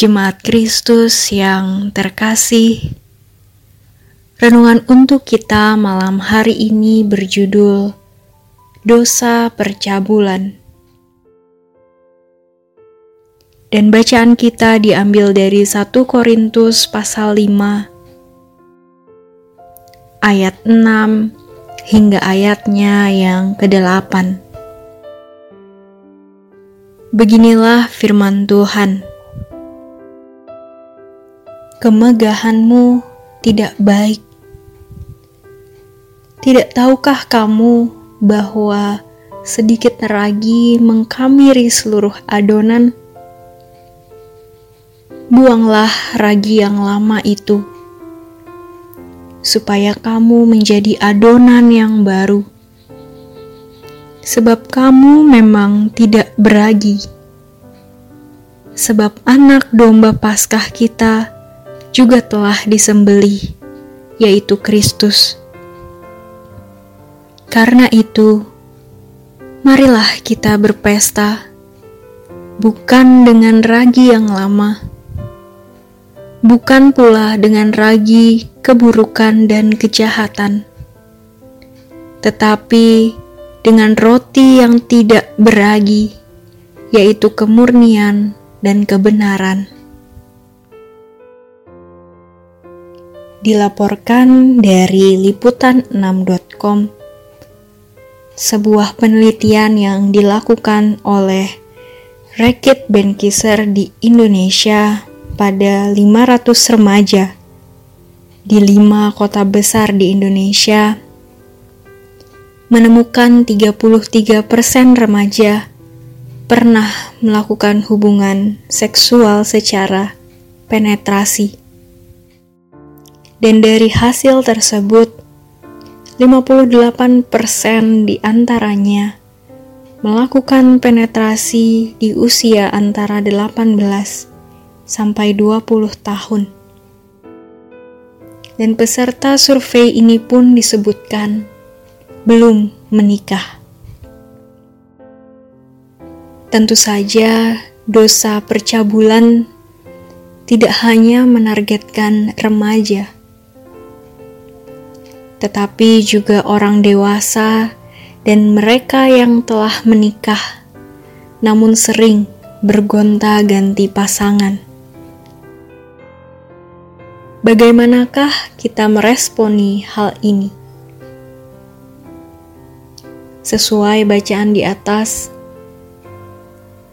Jemaat Kristus yang terkasih, renungan untuk kita malam hari ini berjudul Dosa Percabulan. Dan bacaan kita diambil dari 1 Korintus pasal 5 ayat 6 hingga ayatnya yang ke-8. Beginilah firman Tuhan. Kemegahanmu tidak baik. Tidak tahukah kamu bahwa sedikit ragi mengkamiri seluruh adonan? buanglah ragi yang lama itu, supaya kamu menjadi adonan yang baru. Sebab kamu memang tidak beragi. Sebab anak domba Paskah kita juga telah disembelih, yaitu Kristus. Karena itu, marilah kita berpesta, bukan dengan ragi yang lama bukan pula dengan ragi, keburukan, dan kejahatan, tetapi dengan roti yang tidak beragi, yaitu kemurnian dan kebenaran. Dilaporkan dari liputan6.com, sebuah penelitian yang dilakukan oleh Rekit Benkiser di Indonesia pada 500 remaja di lima kota besar di Indonesia menemukan 33% remaja pernah melakukan hubungan seksual secara penetrasi. Dan dari hasil tersebut, 58% di antaranya melakukan penetrasi di usia antara 18 sampai 20 tahun. Dan peserta survei ini pun disebutkan belum menikah. Tentu saja, dosa percabulan tidak hanya menargetkan remaja, tetapi juga orang dewasa dan mereka yang telah menikah, namun sering bergonta-ganti pasangan. Bagaimanakah kita meresponi hal ini? Sesuai bacaan di atas,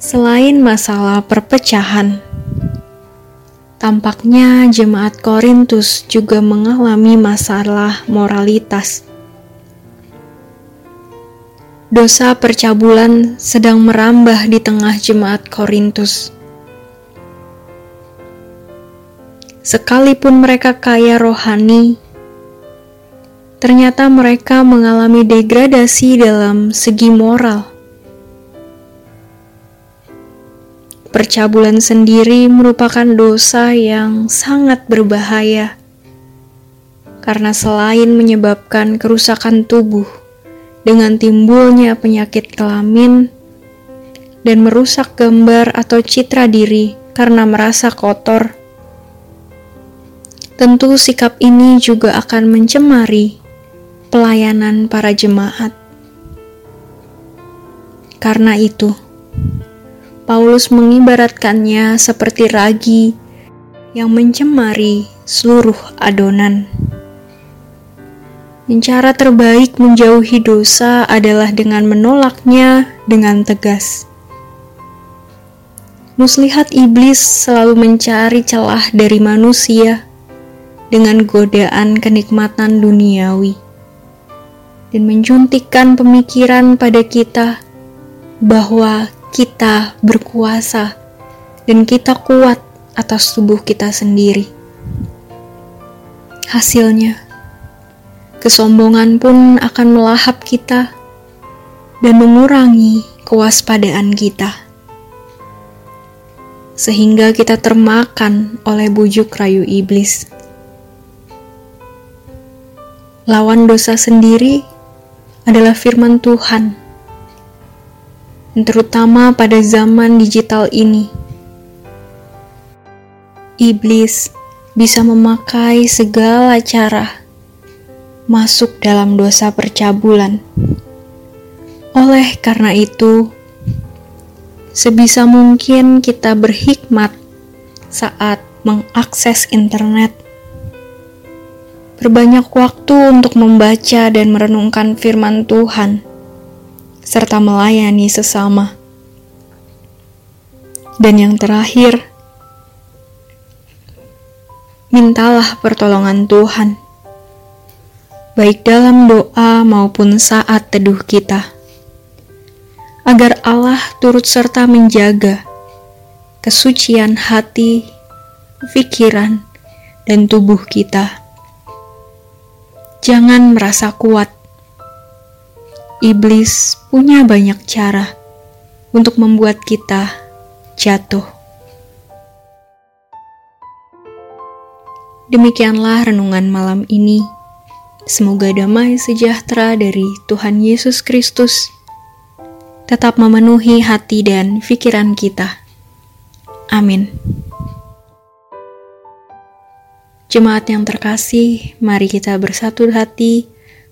selain masalah perpecahan, tampaknya jemaat Korintus juga mengalami masalah moralitas. Dosa percabulan sedang merambah di tengah jemaat Korintus Sekalipun mereka kaya rohani, ternyata mereka mengalami degradasi dalam segi moral. Percabulan sendiri merupakan dosa yang sangat berbahaya karena selain menyebabkan kerusakan tubuh dengan timbulnya penyakit kelamin dan merusak gambar atau citra diri karena merasa kotor tentu sikap ini juga akan mencemari pelayanan para jemaat. Karena itu, Paulus mengibaratkannya seperti ragi yang mencemari seluruh adonan. Cara terbaik menjauhi dosa adalah dengan menolaknya dengan tegas. Muslihat iblis selalu mencari celah dari manusia dengan godaan kenikmatan duniawi dan menjuntikkan pemikiran pada kita bahwa kita berkuasa dan kita kuat atas tubuh kita sendiri. Hasilnya, kesombongan pun akan melahap kita dan mengurangi kewaspadaan kita, sehingga kita termakan oleh bujuk rayu iblis. Lawan dosa sendiri adalah firman Tuhan, terutama pada zaman digital ini. iblis bisa memakai segala cara masuk dalam dosa percabulan. Oleh karena itu, sebisa mungkin kita berhikmat saat mengakses internet. Berbanyak waktu untuk membaca dan merenungkan firman Tuhan, serta melayani sesama. Dan yang terakhir, mintalah pertolongan Tuhan, baik dalam doa maupun saat teduh kita, agar Allah turut serta menjaga kesucian hati pikiran, dan tubuh kita. Jangan merasa kuat. Iblis punya banyak cara untuk membuat kita jatuh. Demikianlah renungan malam ini. Semoga damai sejahtera dari Tuhan Yesus Kristus tetap memenuhi hati dan pikiran kita. Amin. Jemaat yang terkasih, mari kita bersatu hati